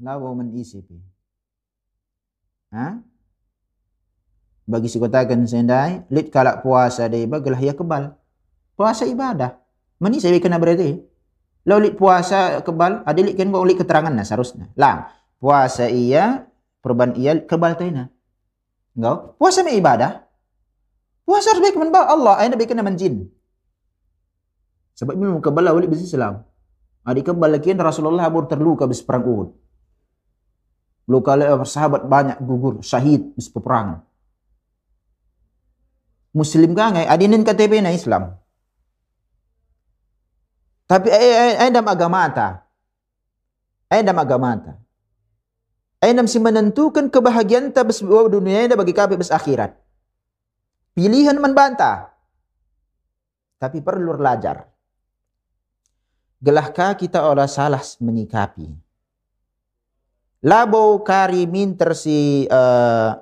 Lawa man isi pi. Ha? Bagi si katakan sendai, lit kalak puasa dia bagalah ya kebal. Puasa ibadah. Mani saya kena berarti. Lau lit puasa kebal, ada lit kan kau lit keterangan nah seharusnya. Lang, puasa iya, perban iya kebal tu ina. Engkau, puasa me ibadah. Puasa harus baik menbal Allah, ayat baik kena menjin. Sebab minum kebal lah, lit besi Islam. Adik kebal lagi Rasulullah abur terluka bis perang Uhud. Luka sahabat banyak gugur, syahid bis peperangan. Muslim kan ngai adinin KTP na Islam. Tapi ay dalam agama ta. Ay dalam agama ta. Ay si menentukan kebahagiaan ta bes dunia ini bagi kami bes akhirat. Pilihan membantah. Tapi perlu belajar. Gelahkah kita olah salah menyikapi? Labo kari minter si uh,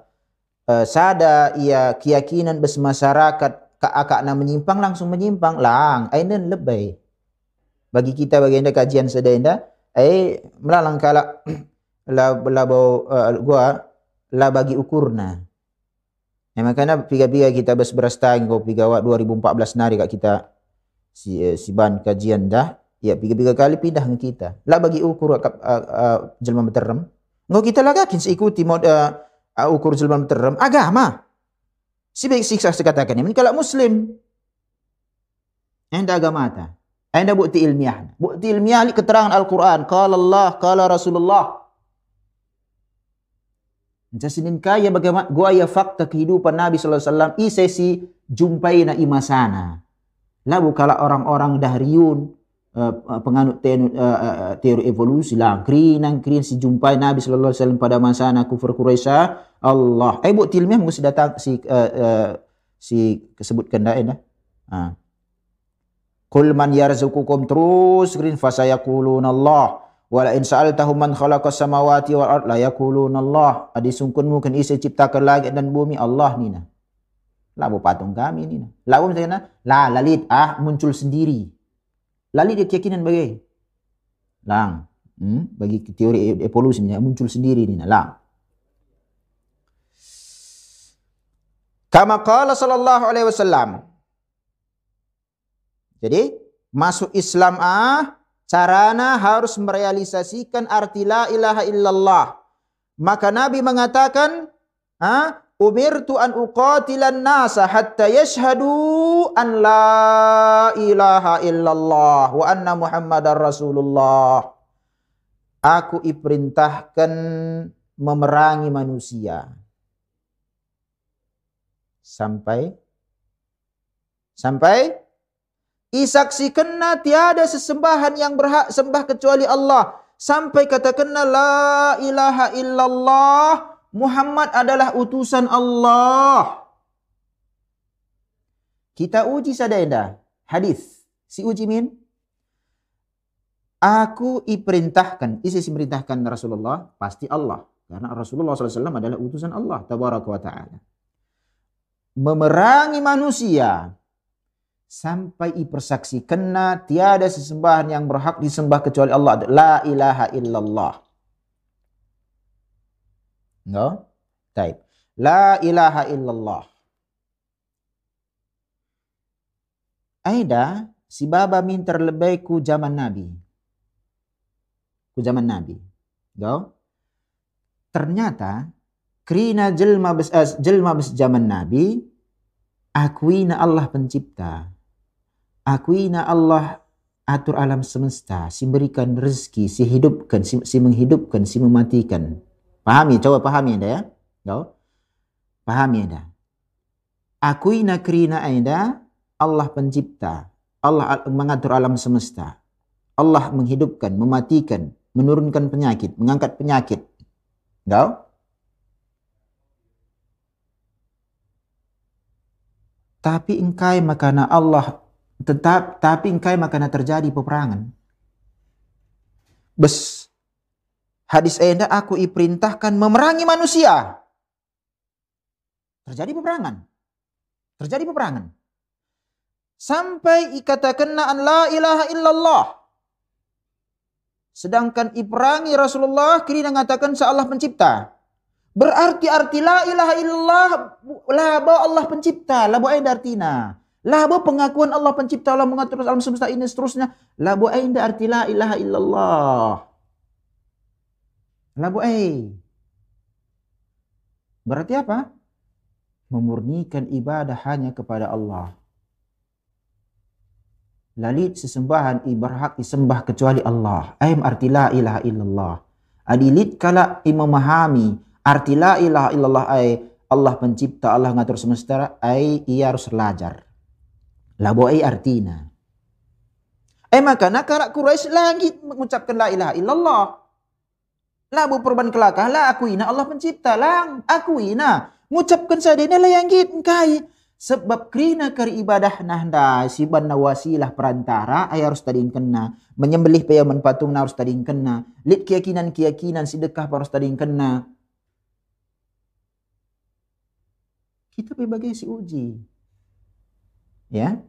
uh, sada ia keyakinan bes masyarakat kak akak na menyimpang langsung menyimpang lang ainen lebay bagi kita bagi anda kajian sedenda eh melalang kala la la bau uh, gua la bagi ukurna eh, makanya piga-piga kita bes berastang go piga wa 2014 nari kak kita. Si uh, si ban kajian dah. Ya piga-piga kali pindah kita. La bagi ukur uh, uh, jelma meterem ngo kita lagakin seikuti mod uh, uh, ukur jelma meterem agama. Si baik siksa sekatakan ini kalau muslim. Anda agama Aina bukti ilmiah. Bukti ilmiah ni keterangan Al-Quran. Kala Allah, kala Rasulullah. Macam sinin kaya bagaimana gua ya fakta kehidupan Nabi sallallahu alaihi wasallam i sesi jumpai na imasana. Lalu kalau orang-orang dahriun uh, penganut teori, uh, teori evolusi lah krin nang krin si jumpai Nabi sallallahu alaihi wasallam pada masa na kufur Quraisy Allah. Eh bukti ilmiah mesti datang si si kesebutkan dah eh, uh. Kul man yarzukukum terus green fasayaquluna Allah. Wala in sa'altahum man khalaqas samawati wal ard la yaquluna Allah. Adi sungkun mungkin isi ciptakan langit dan bumi Allah nina. Labu patung kami nina. Labu misalnya la lalit ah muncul sendiri. Lalit dia keyakinan bagai. Lang. Hmm? Bagi teori evolusi muncul sendiri nina. Lang. Kama qala sallallahu alaihi wasallam jadi masuk Islam ah carana harus merealisasikan arti la ilaha illallah. Maka Nabi mengatakan, ah umirtu an uqatilan nasa hatta yashhadu an la ilaha illallah wa anna muhammadar rasulullah. Aku diperintahkan memerangi manusia. Sampai sampai Isaksikanna tiada sesembahan yang berhak sembah kecuali Allah. Sampai katakanlah la ilaha illallah. Muhammad adalah utusan Allah. Kita uji sadenda. Hadis. Si uji min. Aku iperintahkan, isi merintahkan Rasulullah, pasti Allah. Karena Rasulullah SAW adalah utusan Allah, tabaraka wa ta'ala. Memerangi manusia, sampai ipersaksi kena tiada sesembahan yang berhak disembah kecuali Allah. La ilaha illallah. No? Taib. La ilaha illallah. Aida si baba min terlebih ku zaman Nabi. Ku zaman Nabi. Go. Ternyata krina jelma bes uh, jelma bes zaman Nabi akuina Allah pencipta. Akuina Allah atur alam semesta, si berikan rezeki, si hidupkan, si, si menghidupkan, si mematikan. Pahami, coba pahami anda ya. Go. Pahami anda. Akuina krina anda Allah pencipta. Allah mengatur alam semesta. Allah menghidupkan, mematikan, menurunkan penyakit, mengangkat penyakit. Engkau? Tapi engkai makana Allah tetap tapi engkai makana terjadi peperangan. Bes hadis enda aku iperintahkan memerangi manusia. Terjadi peperangan. Terjadi peperangan sampai ikatakan an la ilaha illallah. Sedangkan iperangi Rasulullah kini mengatakan seallah pencipta. Berarti arti la ilaha illallah labo Allah pencipta, labo ain artina. Labo pengakuan Allah pencipta, Allah mengatur alam semesta ini seterusnya. Labo ain arti la ilaha illallah. Labo ain. Berarti apa? Memurnikan ibadah hanya kepada Allah lalit sesembahan i berhak disembah kecuali Allah. Ayam arti la ilaha illallah. Adilit kala memahami arti la ilaha illallah ay Allah pencipta, Allah ngatur semesta, ay ia harus belajar. Labo ay artina. Eh maka nakara Quraisy lagi mengucapkan la ilaha illallah. Labu perban kelakah la akuina Allah pencipta lang akuina. Lah yang gitu kai. Sebab kerina kari ibadah nahda si banna wasilah perantara ay harus tadin kena. Menyembelih payaman patung harus tadin kena. Lit keyakinan-keyakinan sedekah harus tadin kena. Kita sebagai si uji. Ya.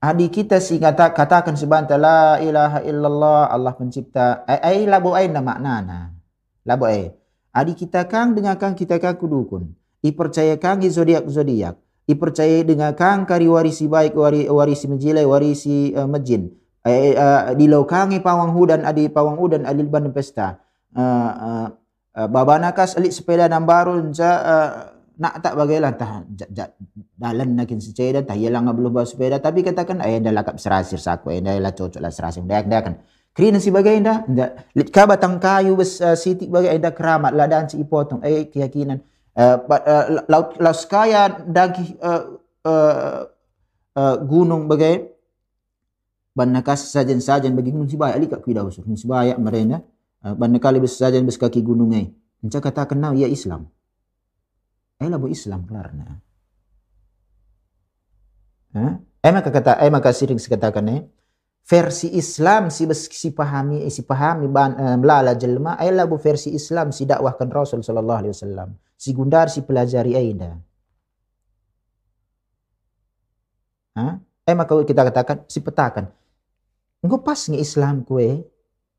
Adi kita si kata, katakan sebantar la ilaha illallah Allah pencipta. Ay, ay labu ay na maknana. Labu ay. Adi kita kang dengan kang kita kang kudukun. I percaya kang zodiak-zodiak dipercayai dengan kang kari warisi baik wari, warisi menjilai warisi uh, majin uh, uh, di laukangi pawang hudan adi pawang hudan alil ban pesta uh, uh, uh, babanakas alik sepeda nambarun sa uh, nak tak bagailah tah dalan nakin sepeda tah yalang belum bawa sepeda. Tapi katakan ay dah lakap serasir saku ay dah lah cocok lah serasir dah dah kan. Kena si bagai dah, lit ka batang kayu bes uh, siti bagai dah keramat ladaan si ipotong. Ay keyakinan. Uh, uh, laut laskaya dagi uh, uh, uh, gunung bagai banakas sajen sajen bagi gunung sibaya ali kak kuida usur sibaya merena uh, banakali bes sajen bes kaki gunung ai? Enca kata kenal ya Islam ai labu Islam kelarna ha eh maka kata eh maka sering sekatakan eh versi Islam si si pahami si pahami ban uh, melala jelma ai labu versi Islam si dakwahkan Rasul sallallahu alaihi wasallam si gundar si pelajari aida. Ha? Eh maka kita katakan si petakan. Engkau pas ngi Islam kue.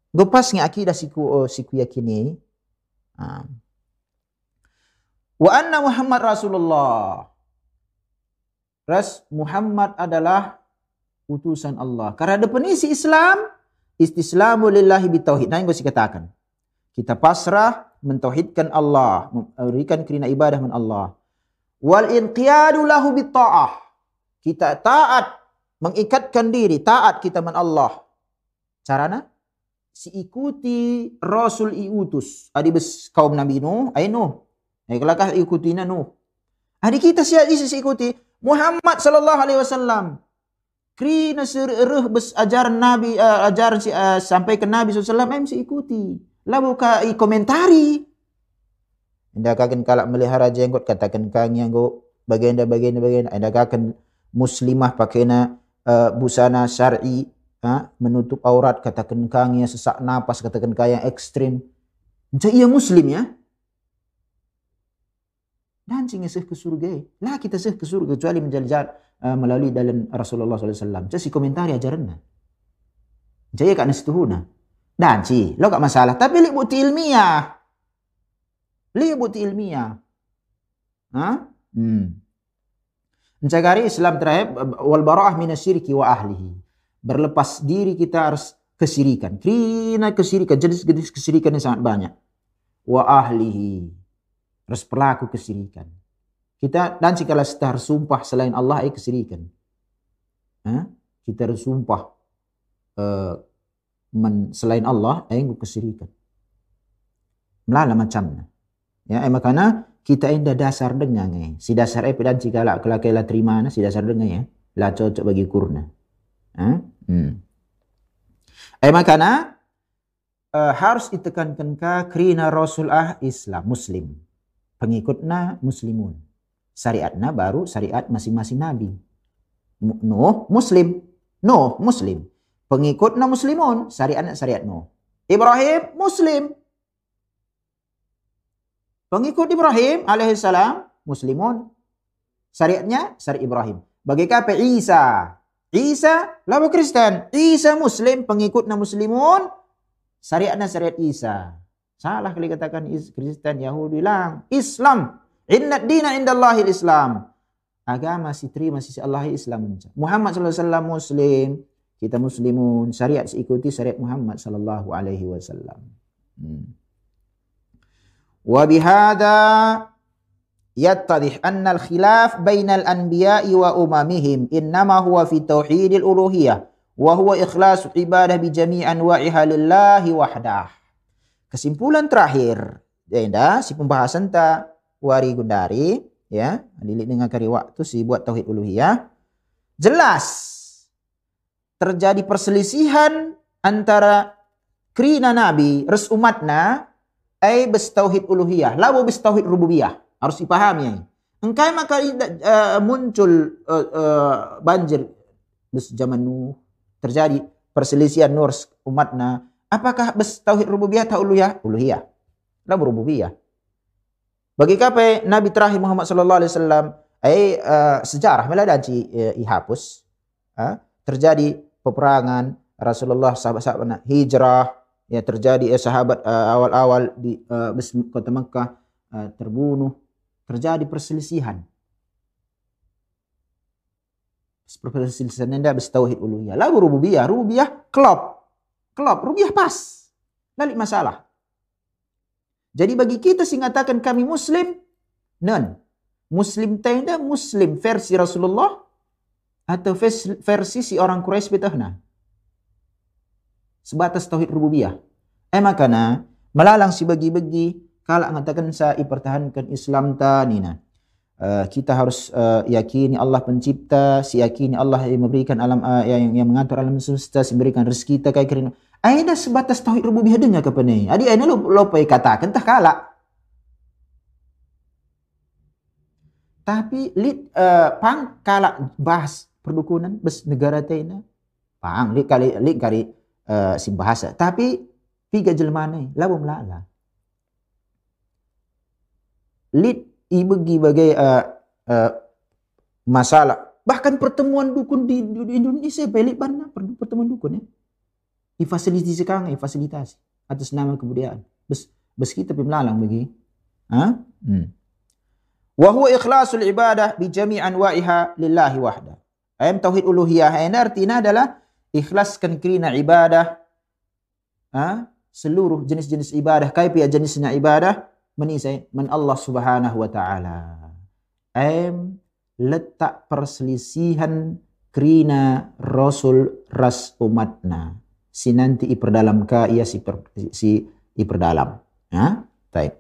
Engkau pas ngi akidah si ku oh, yakini. Ha. Wa anna Muhammad Rasulullah. Ras Muhammad adalah utusan Allah. Karena definisi Islam istislamu lillahi bitauhid. Nah, yang gue katakan. Kita pasrah mentauhidkan Allah, memberikan kerina ibadah kepada Allah. Wal inqiyadu lahu bitta'ah. Kita taat, mengikatkan diri, taat kita kepada Allah. Carana? Si ikuti Rasul iutus. Adi bes kaum Nabi Nuh, ay. Ay kelakah ikuti na Nuh. Adi kita si si ikuti Muhammad sallallahu alaihi wasallam. Krina seruh bes ajaran Nabi, uh, ajaran si, uh, sampai ke Nabi SAW, em si ikuti. Lalu ka i komentari. Anda akan kalak melihara jenggot katakan kang yang go bagian bagian bagian anda akan muslimah pakai na uh, busana syar'i ha, menutup aurat, katakan kangnya sesak napas, katakan kaya ekstrim. Jadi ia muslim ya. Dan sehingga seh ke surga. Lah kita seh ke surga kecuali menjalan uh, melalui dalam Rasulullah SAW. Jadi komentari ajarannya. Jadi kak nestuhuna. Dan si, lo gak masalah. Tapi li bukti ilmiah. Li bukti ilmiah. Ha? Hmm. Mencari Islam terakhir wal bara'ah minasyirki wa ahlihi berlepas diri kita harus kesirikan. Krina kesirikan, jenis-jenis kesirikan yang sangat banyak. Wa ahlihi. Harus pelaku kesirikan. Kita dan jika kita harus sumpah selain Allah ay kesirikan. Ha? Kita harus sumpah uh, men, selain Allah ay kesirikan. Melala macamnya. Ya, eh, makanya kita indah dasar dengan eh. Si dasar eh dan jika lah kelakailah terima si dasar dengan ya. Lah cocok bagi kurna. Hmm. Eh makana uh, harus ditekankan ke krina Rasulullah Islam Muslim. Pengikutna Muslimun. Syariatna baru syariat masing-masing Nabi. No, Muslim. No, Muslim. Pengikutna Muslimun. Syariatna syariat no. Ibrahim Muslim. Pengikut Ibrahim alaihissalam Muslimun. Syariatnya syariat Ibrahim. Bagi kata Isa Isa lalu Kristen. Isa Muslim, pengikutnya Muslimun. Syariatnya syariat Isa. Salah kali katakan Kristen, Yahudi bilang Islam. Inna dina indallahil Islam. Agama si terima sisi Allah Islam. Muhammad SAW Muslim. Kita Muslimun. Syariat ikuti syariat Muhammad Sallallahu Alaihi Wasallam. Hmm. Wa bihada yattadih anna al-khilaf bainal anbiya'i wa umamihim innama huwa fi tauhidil uluhiyah wa huwa ikhlasu ibadah bi jami' anwa'iha lillahi wahdah. Kesimpulan terakhir, ya si pembahasan ta wari gundari ya, dilik dengan kari waktu si buat tauhid uluhiyah. Jelas terjadi perselisihan antara krina nabi res umatna ai bes tauhid uluhiyah, lalu bes tauhid rububiyah. Harus dipahami. Engkai maka uh, muncul uh, uh, banjir bes zaman Nuh terjadi perselisihan Nur umatna. Apakah bes tauhid rububiyah atau uluhiyah? Uluhiyah. Lah rububiyah. Bagi kape Nabi terakhir Muhammad sallallahu alaihi wasallam ai uh, sejarah meladaci uh, ihapus terjadi peperangan Rasulullah sahabat-sahabat hijrah ya terjadi eh, sahabat awal-awal uh, di kota Mekah uh, terbunuh terjadi perselisihan. Perselisihan anda tauhid uluhiyah. Lalu rububiyah, rububiyah klop. Klop, rububiyah pas. Lalu masalah. Jadi bagi kita sing katakan kami muslim, non. Muslim tenda muslim versi Rasulullah atau versi si orang Quraisy betahna. Sebatas tauhid rububiyah. Eh makana melalang si bagi-bagi kalau mengatakan saya pertahankan Islam ta nina. Uh, kita harus uh, yakini Allah pencipta, si yakini Allah yang memberikan alam uh, yang, yang mengatur alam semesta, si memberikan rezeki kita kayak kira. Aina sebatas tauhid rububiyah dengar ke ni. Adi aina lo pai katakan tah kala. Tapi lit uh, pang kala bahas perdukunan bes negara taina. Pang lit kali lit kali uh, si bahasa. Tapi tiga jelmane labu melala lead ibegi bagai uh, uh, masalah. Bahkan pertemuan dukun di, di Indonesia pelik mana pertemuan dukun ya. Difasilitasi sekarang, difasilitasi atas nama kebudayaan. Bes, bes kita pemelalang bagi. Ha? Hmm. Wa ikhlasul ibadah bi jami' anwa'iha lillahi wahda. Ayam tauhid uluhiyah ini artinya adalah ikhlaskan kerana ibadah ha? seluruh jenis-jenis ibadah, kaipi jenisnya ibadah menisai men Allah Subhanahu wa taala. Em letak perselisihan krina Rasul ras umatna. Si nanti iperdalam ka ia si, per, si iperdalam. Ya, baik.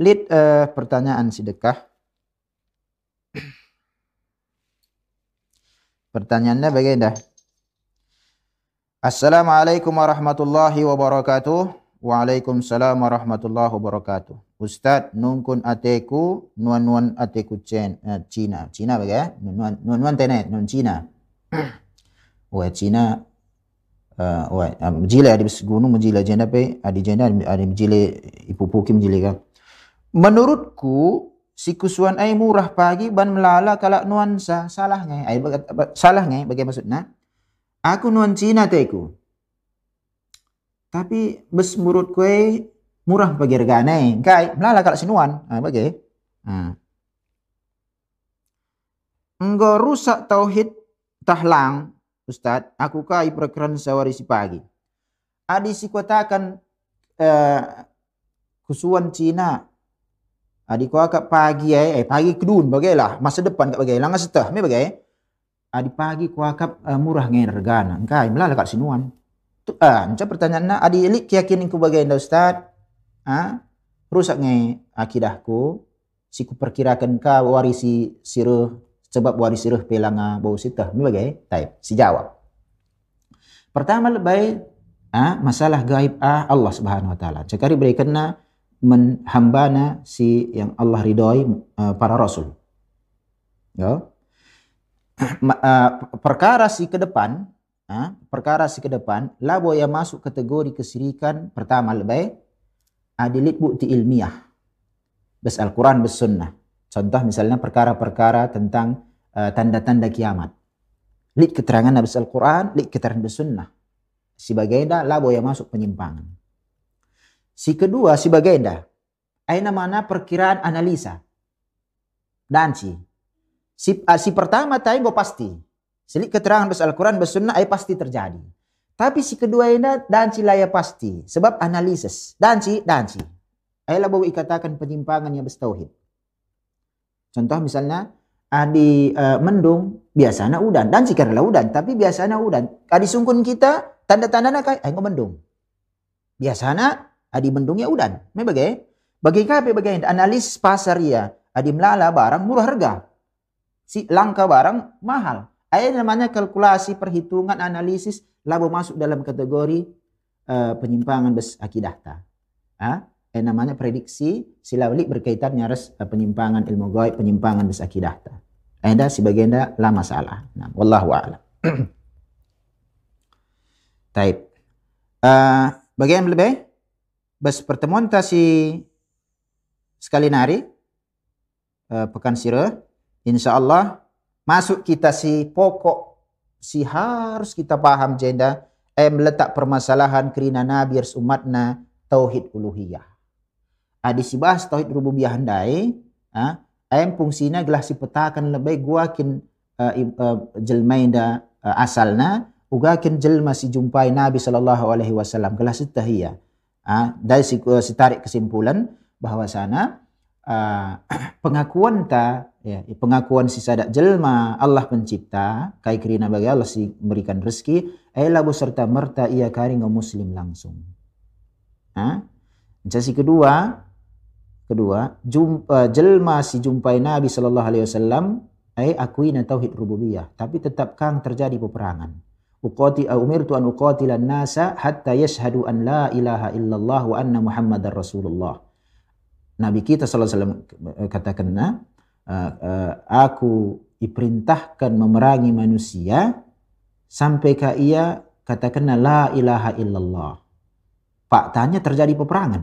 Lid uh, pertanyaan sedekah. Pertanyaannya bagaimana? Assalamualaikum warahmatullahi wabarakatuh. Waalaikumsalam warahmatullahi wabarakatuh. Ustaz, nungkun ateku, nuan-nuan ateku Cina. Cina, Cina bagai Nuan nuan tenet, nuan Cina. Wah Cina uh, wah mjile adi gunung mjile jenda pe adi jenda adi mjile ipupuki mjile ka. Menurutku si kusuan ai murah pagi ban melala kalak nuansa salah ngai ai salah ngai bagaimana maksudnya aku nuan Cina teku tapi bes menurut kue murah bagi regane kai melala kalak sinuan ah bagai ah. Engkau rusak tauhid tahlang Ustad, aku kai perkeran sawari si pagi. Adi si kotakan uh, kusuan Cina Adi akak pagi eh, eh pagi kedun bagailah masa depan kak bagai langas setah me bagai. Adi pagi ko akak uh, murah ngin regana. Engkai melala kat sinuan. Ah, uh, pertanyaan na adi elik keyakinan ku bagai nda ustaz. Ah, rusak nge akidahku. Si ku perkirakan ka warisi siruh sebab waris siruh pelanga bau sitah. Me bagai? Taib. Si jawab. Pertama lebay ah, masalah gaib ah Allah Subhanahu wa taala. Cakari berikan na menhambana si yang Allah ridhoi uh, para rasul. Ya. Uh, perkara si ke depan, uh, perkara si ke depan, labo yang masuk kategori kesirikan pertama lebih adilit bukti ilmiah. Bes Al-Quran, bes Sunnah. Contoh misalnya perkara-perkara tentang uh, tanda-tanda kiamat. Lit keterangan Nabi Al-Quran, lit keterangan bes Sunnah. Sebagai dah labo yang masuk penyimpangan. Si kedua si bagenda. Aina mana perkiraan analisa. Dan si. Si, uh, si pertama tadi pasti. Selik keterangan bes Al-Quran, bes Sunnah, pasti terjadi. Tapi si kedua ini dan si laya pasti. Sebab analisis. Dan si, dan si. Ay lah ikatakan penyimpangan yang tauhid. Contoh misalnya, adi uh, mendung, biasanya udan. Dan si karena udan, tapi biasanya udan. Adi sungkun kita, tanda-tanda nak ay mendung. Biasanya adi mendung ya udan. Me bagai? Bagi kape bagai analis pasar ya. Adi melala barang murah harga. Si langka barang mahal. Ada namanya kalkulasi perhitungan analisis labo masuk dalam kategori uh, penyimpangan bes akidah ta. Ah, eh, namanya prediksi silawli berkaitan nyaris uh, penyimpangan ilmu gaib, penyimpangan bes akidah ta. Ada sebagian dah lah masalah. Nah, wallahu a'lam. Taib. Uh, bagian lebih? bas pertemuan tasi sekali nari uh, pekan sirah insya Allah masuk kita si pokok. Si harus kita paham jenda. Eh meletak permasalahan kerina nabi ars umatna tauhid uluhiyah. Adi si bahas tauhid rububiyah handai ah em fungsina gelah si petakan lebih guakin uh, uh, jelmaida uh, asalna ugakin jelma si jumpai nabi sallallahu alaihi wasallam. Gelah setahiyah Ah, dari si, si tarik kesimpulan bahwa sana uh, pengakuan ta ya, pengakuan si sadak jelma Allah pencipta kai kerina bagi Allah si memberikan rezeki ela serta merta ia kari muslim langsung. Ah, si kedua kedua jumpa, uh, jelma si jumpai Nabi sallallahu alaihi wasallam ai akuina tauhid rububiyah tapi tetap kang terjadi peperangan uqati umirtu an uqatilan nasa hatta yashhadu an la ilaha illallah wa anna muhammadar rasulullah. Nabi kita sallallahu alaihi wasallam katakan uh, uh, aku diperintahkan memerangi manusia sampai ke ia katakan la ilaha illallah. Pak tanya terjadi peperangan.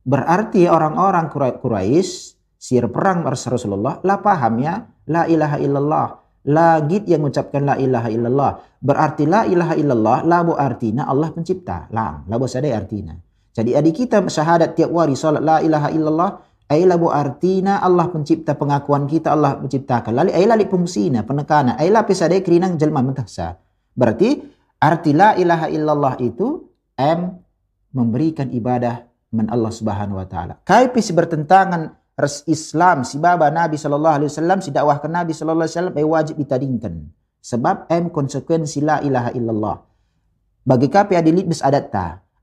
Berarti orang-orang Quraisy sir perang Rasulullah lah paham ya la ilaha illallah Lagi yang mengucapkan la ilaha illallah. Berarti la ilaha illallah, labu artinya Allah pencipta. Lang, labu sadai artinya. Jadi adik kita syahadat tiap hari salat la ilaha illallah, ay labu artinya Allah pencipta pengakuan kita Allah menciptakan. Lali ay lali fungsina penekanan. Ay lapis sadai kerinang jelma mentahsa. Berarti arti la ilaha illallah itu M memberikan ibadah men Allah Subhanahu wa taala. Kaipis bertentangan res Islam si baba Nabi sallallahu alaihi wasallam si dakwah ke Nabi sallallahu alaihi wasallam wajib ditadingkan sebab em konsekuensi la ilaha illallah bagi kapi adilit bis adat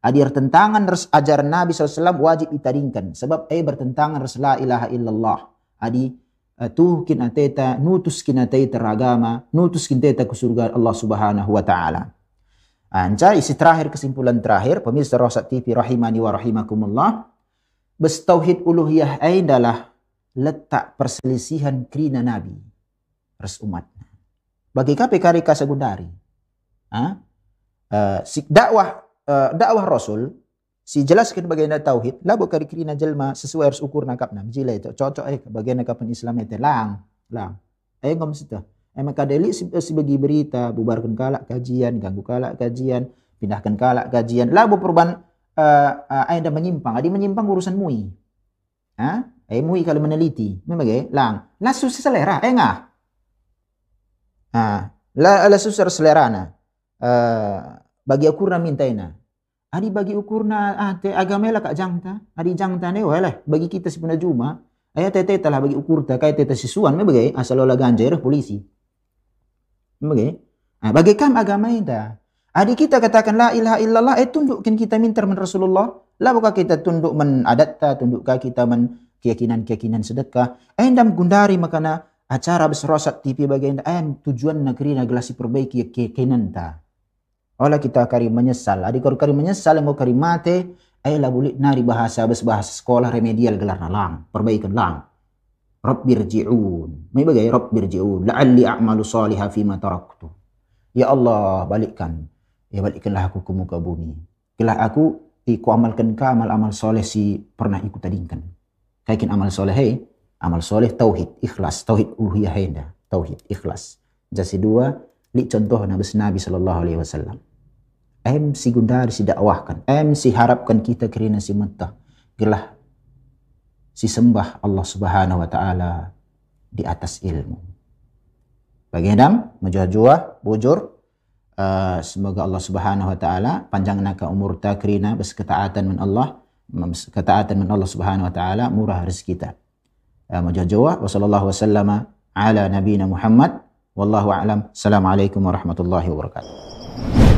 ta adir tentangan res ajar Nabi SAW wajib ditadingkan sebab eh bertentangan res la ilaha illallah adi uh, tuhkin ateta nutus kinateta ragama nutus kinateta ke surga Allah subhanahu wa ta'ala Anca isi terakhir kesimpulan terakhir pemirsa Rosat TV rahimani wa rahimakumullah Bestauhid uluhiyah adalah letak perselisihan kerina Nabi res umat. Bagi KPK rika segundari. Ha? Uh, dakwah uh, dakwah Rasul si jelaskan bagaimana tauhid labu kari kirina jelma sesuai harus ukur nakap nam. Jila itu cocok eh bagaimana kapan Islam itu lang lang. Eh ngom situ. Eh maka deli si, si bagi berita bubarkan kalak kajian ganggu kalak kajian pindahkan kalak kajian. Labu perubahan uh, uh, ada menyimpang. Ada menyimpang urusan mui. Ha? Eh mui kalau meneliti memang eh lang. Lasu selera eh ngah? Ah la la susar selera na uh, bagi ukur na mintaina Adi bagi ukurna ah te agama lah kak jangta. Adi jangta ne wala bagi kita si juma. Ayat tete telah bagi ukur ta kai tete sisuan me bagai asal olah ganja polisi. Bagai. Ah bagi kam agama ita. Adi kita katakan la ilaha illallah eh tundukkan kita minta men Rasulullah. Lah buka kita tunduk men adat ta tundukkah kita men keyakinan-keyakinan sedekah. Eh ndam gundari makana acara besrosat TV bagian eh tujuan negeri nagelasi perbaiki keyakinan ta. Olah kita kari menyesal. Adik kau kari menyesal, mau kari mate. Ayolah boleh nari bahasa bes bahasa sekolah remedial gelar lang. Perbaikan lang. Rabbir ji'un. May bagay, Rabbir ji'un. La'alli a'malu saliha fima taraktu. Ya Allah, balikkan. Ya balikkanlah aku ke muka bumi. Kelah aku, iku amalkan ka amal-amal soleh si pernah ikut tadingkan. Kaikin amal soleh, hey. Amal soleh, tauhid, ikhlas. Tauhid uluhiyah henda. Tauhid, ikhlas. Jasi dua, li contoh Nabi Nabi sallallahu alaihi wasallam. Em si gundar si dakwahkan. Si harapkan kita kerana si mentah. Gelah si sembah Allah subhanahu wa ta'ala di atas ilmu. Bagi Adam, majua-jua, bujur. Uh, semoga Allah subhanahu wa ta'ala panjang naka umur takrina berseketaatan min Allah. Ketaatan min Allah subhanahu wa ta'ala murah rezeki kita. Uh, majua-jua. Wa sallallahu wa ala nabina Muhammad. Wallahu a'lam. Assalamualaikum warahmatullahi wabarakatuh.